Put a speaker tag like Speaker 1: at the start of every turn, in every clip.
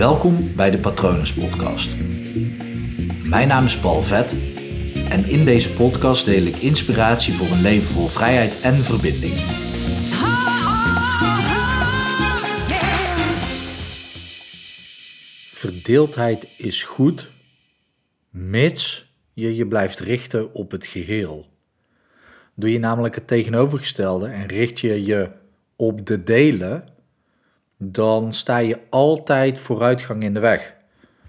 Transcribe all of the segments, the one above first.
Speaker 1: Welkom bij de Patronus Podcast. Mijn naam is Paul Vet en in deze podcast deel ik inspiratie voor een leven vol vrijheid en verbinding. Verdeeldheid is goed, mits je je blijft richten op het geheel. Doe je namelijk het tegenovergestelde en richt je je op de delen, dan sta je altijd vooruitgang in de weg.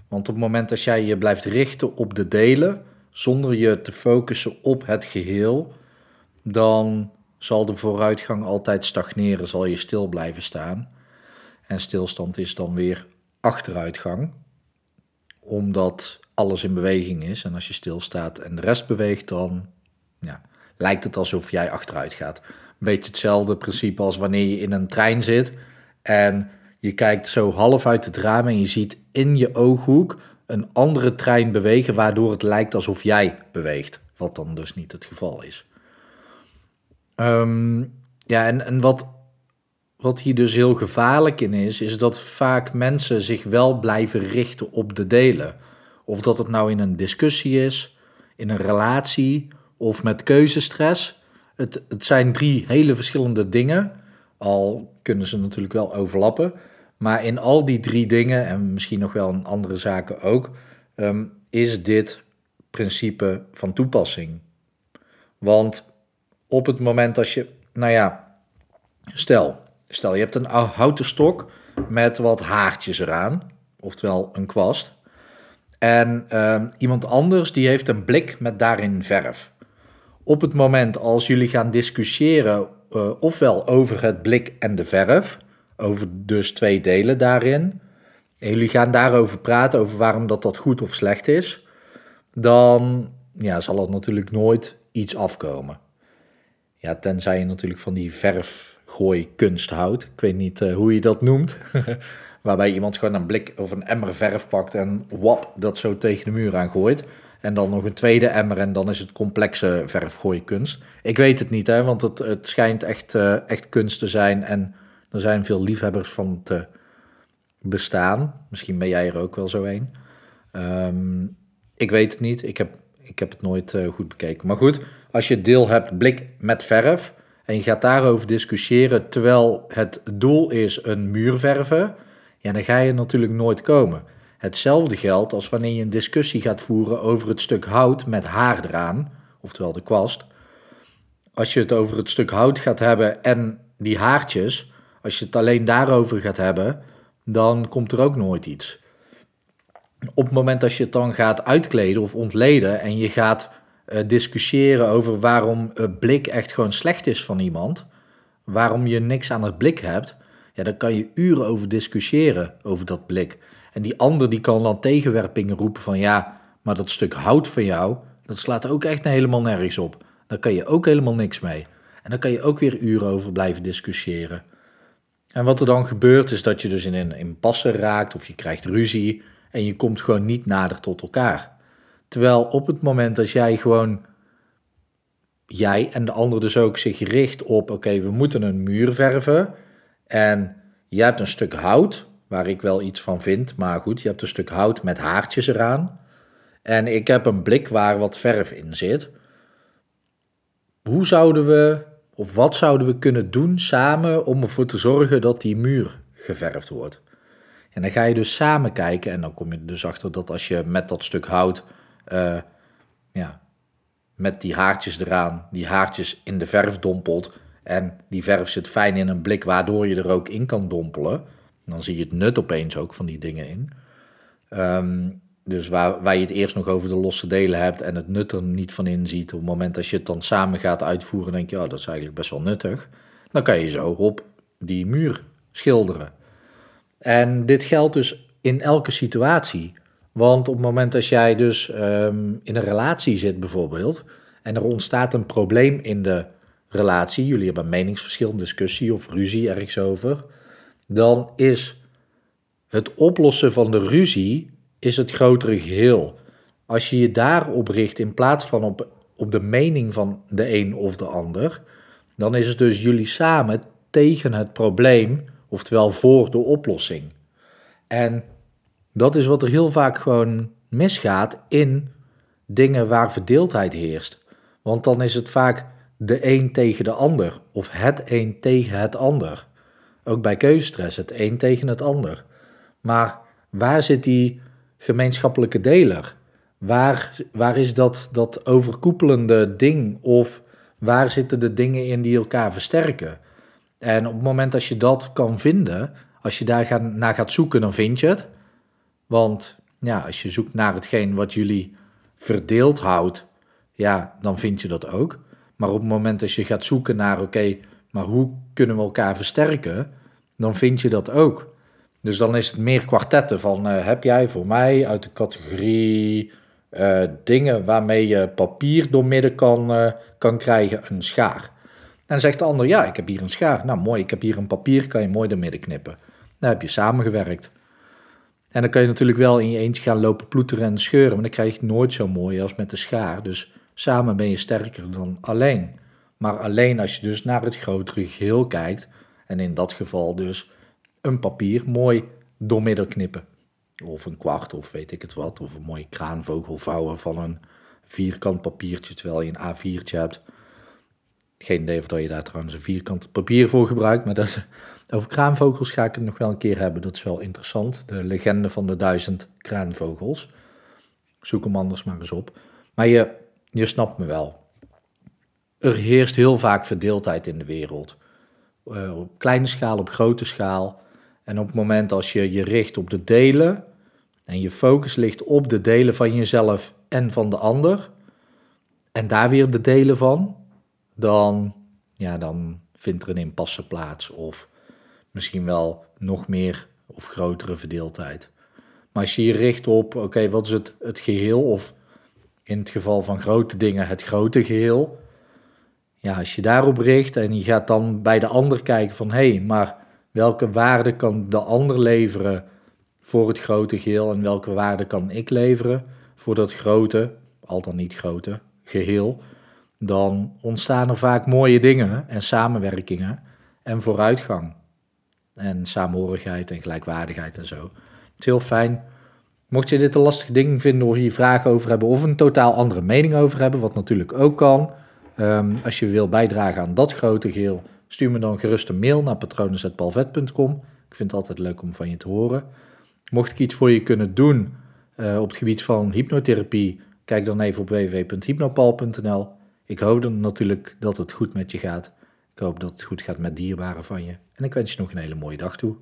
Speaker 1: Want op het moment dat jij je blijft richten op de delen, zonder je te focussen op het geheel, dan zal de vooruitgang altijd stagneren, zal je stil blijven staan. En stilstand is dan weer achteruitgang, omdat alles in beweging is. En als je stilstaat en de rest beweegt, dan ja, lijkt het alsof jij achteruit gaat. Een beetje hetzelfde principe als wanneer je in een trein zit en je kijkt zo half uit het raam en je ziet in je ooghoek een andere trein bewegen, waardoor het lijkt alsof jij beweegt. Wat dan dus niet het geval is. Ehm, ja, en, en wat, wat hier dus heel gevaarlijk in is, is dat vaak mensen zich wel blijven richten op de delen. Of dat het nou in een discussie is, in een relatie of met keuzestress. Het, het zijn drie hele verschillende dingen. Al kunnen ze natuurlijk wel overlappen. Maar in al die drie dingen, en misschien nog wel in andere zaken ook, ehm, is dit principe van toepassing. Want op het moment als je, nou ja, stel, stel je hebt een houten stok met wat haartjes eraan, oftewel een kwast. En ehm, iemand anders die heeft een blik met daarin verf. Op het moment als jullie gaan discussiëren, uh, ofwel over het blik en de verf, over dus twee delen daarin, en jullie gaan daarover praten, over waarom dat, dat goed of slecht is, dan ja, zal er natuurlijk nooit iets afkomen. Ja, tenzij je natuurlijk van die verfgooi kunst houdt. Ik weet niet uh, hoe je dat noemt. Waarbij iemand gewoon een blik of een emmer verf pakt en wap, dat zo tegen de muur aan gooit. En dan nog een tweede emmer en dan is het complexe verfgooikunst. Ik weet het niet, hè, want het, het schijnt echt, uh, echt kunst te zijn. En er zijn veel liefhebbers van te bestaan. Misschien ben jij er ook wel zo een. Um, ik weet het niet. Ik heb, ik heb het nooit uh, goed bekeken. Maar goed, als je deel hebt blik met verf en je gaat daarover discussiëren terwijl het doel is een muur verven, ja, dan ga je natuurlijk nooit komen. Hetzelfde geldt als wanneer je een discussie gaat voeren over het stuk hout met haar eraan, oftewel de kwast. Als je het over het stuk hout gaat hebben en die haartjes, als je het alleen daarover gaat hebben, dan komt er ook nooit iets. Op het moment dat je het dan gaat uitkleden of ontleden en je gaat uh, discussiëren over waarom een blik echt gewoon slecht is van iemand, waarom je niks aan het blik hebt, ja, dan kan je uren over discussiëren over dat blik. En die ander die kan dan tegenwerpingen roepen van ja, maar dat stuk hout van jou, dat slaat ook echt helemaal nergens op. Daar kan je ook helemaal niks mee. En dan kan je ook weer uren over blijven discussiëren. En wat er dan gebeurt is dat je dus in een impasse raakt of je krijgt ruzie en je komt gewoon niet nader tot elkaar. Terwijl op het moment dat jij gewoon, jij en de ander dus ook zich richt op, oké, we moeten een muur verven en jij hebt een stuk hout waar ik wel iets van vind. Maar goed, je hebt een stuk hout met haartjes eraan. En ik heb een blik waar wat verf in zit. Hoe zouden we, of wat zouden we kunnen doen samen om ervoor te zorgen dat die muur geverfd wordt? En dan ga je dus samen kijken en dan kom je dus achter dat als je met dat stuk hout, uh, ja, met die haartjes eraan, die haartjes in de verf dompelt en die verf zit fijn in een blik waardoor je er ook in kan dompelen, dan zie je het nut opeens ook van die dingen in. Ehm, dus waar, waar je het eerst nog over de losse delen hebt en het nut er niet van in ziet, op het moment dat je het dan samen gaat uitvoeren, denk je, oh, dat is eigenlijk best wel nuttig. Dan kan je zo op die muur schilderen. En dit geldt dus in elke situatie. Want op het moment dat jij dus ehm, in een relatie zit bijvoorbeeld, en er ontstaat een probleem in de relatie, jullie hebben een meningsverschil, discussie of ruzie ergens over, dan is het oplossen van de ruzie is het grotere geheel. Als je je daarop richt in plaats van op, op de mening van de een of de ander, dan is het dus jullie samen tegen het probleem, oftewel voor de oplossing. En Dat is wat er heel vaak gewoon misgaat in dingen waar verdeeldheid heerst. Want dan is het vaak de een tegen de ander of het een tegen het ander. Ook bij keuzestress, het een tegen het ander. Maar waar zit die gemeenschappelijke deler? Waar, waar is dat, dat overkoepelende ding? Of waar zitten de dingen in die elkaar versterken? En op het moment dat je dat kan vinden, als je daar gaan, naar gaat zoeken, dan vind je het. Want ja, als je zoekt naar hetgeen wat jullie verdeeld houdt, ja, dan vind je dat ook. Maar op het moment dat je gaat zoeken naar, oké, maar hoe kunnen we elkaar versterken, dan vind je dat ook. Dus dan is het meer kwartetten van, uh, heb jij voor mij uit de categorie uh, dingen waarmee je papier doormidden kan, uh, kan krijgen, een schaar. En zegt de ander, ja, ik heb hier een schaar. Nou, mooi, ik heb hier een papier, kan je mooi doormidden knippen. Dan heb je samengewerkt. En dan kan je natuurlijk wel in je eentje gaan lopen ploeteren en scheuren, maar dan krijg je het nooit zo mooi als met de schaar. Dus samen ben je sterker dan alleen. Maar alleen als je dus naar het grotere geheel kijkt, en in dat geval dus een papier mooi doormidden knippen. Of een kwart, of weet ik het wat. Of een mooie kraanvogel vouwen van een vierkant papiertje, terwijl je een A4'tje hebt. Geen idee of dat je daar trouwens een vierkant papier voor gebruikt, maar dat over kraanvogels ga ik het nog wel een keer hebben. Dat is wel interessant. De legende van de duizend kraanvogels. Zoek hem anders maar eens op. Maar je, je snapt me wel. Er heerst heel vaak verdeeldheid in de wereld. Uh, op kleine schaal, op grote schaal. En op het moment als je je richt op de delen en je focus ligt op de delen van jezelf en van de ander, en daar weer de delen van, dan, ja, dan vindt er een impasse plaats of misschien wel nog meer of grotere verdeeldheid. Maar als je je richt op, oké, wat is het, het geheel of in het geval van grote dingen het grote geheel. Ja, als je daarop richt en je gaat dan bij de ander kijken van hé, hey, maar welke waarde kan de ander leveren voor het grote geheel en welke waarde kan ik leveren voor dat grote, al dan niet grote, geheel, dan ontstaan er vaak mooie dingen en samenwerkingen en vooruitgang. En saamhorigheid en gelijkwaardigheid en zo. Het is heel fijn. Mocht je dit een lastig ding vinden of hier vragen over hebben of een totaal andere mening over hebben, wat natuurlijk ook kan. Um, als je wil bijdragen aan dat grote geheel, stuur me dan gerust een mail naar patronen.palvet.com. Ik vind het altijd leuk om van je te horen. Mocht ik iets voor je kunnen doen uh, op het gebied van hypnotherapie, kijk dan even op www.hypnopal.nl. Ik hoop dan natuurlijk dat het goed met je gaat. Ik hoop dat het goed gaat met dierbaren van je. En ik wens je nog een hele mooie dag toe.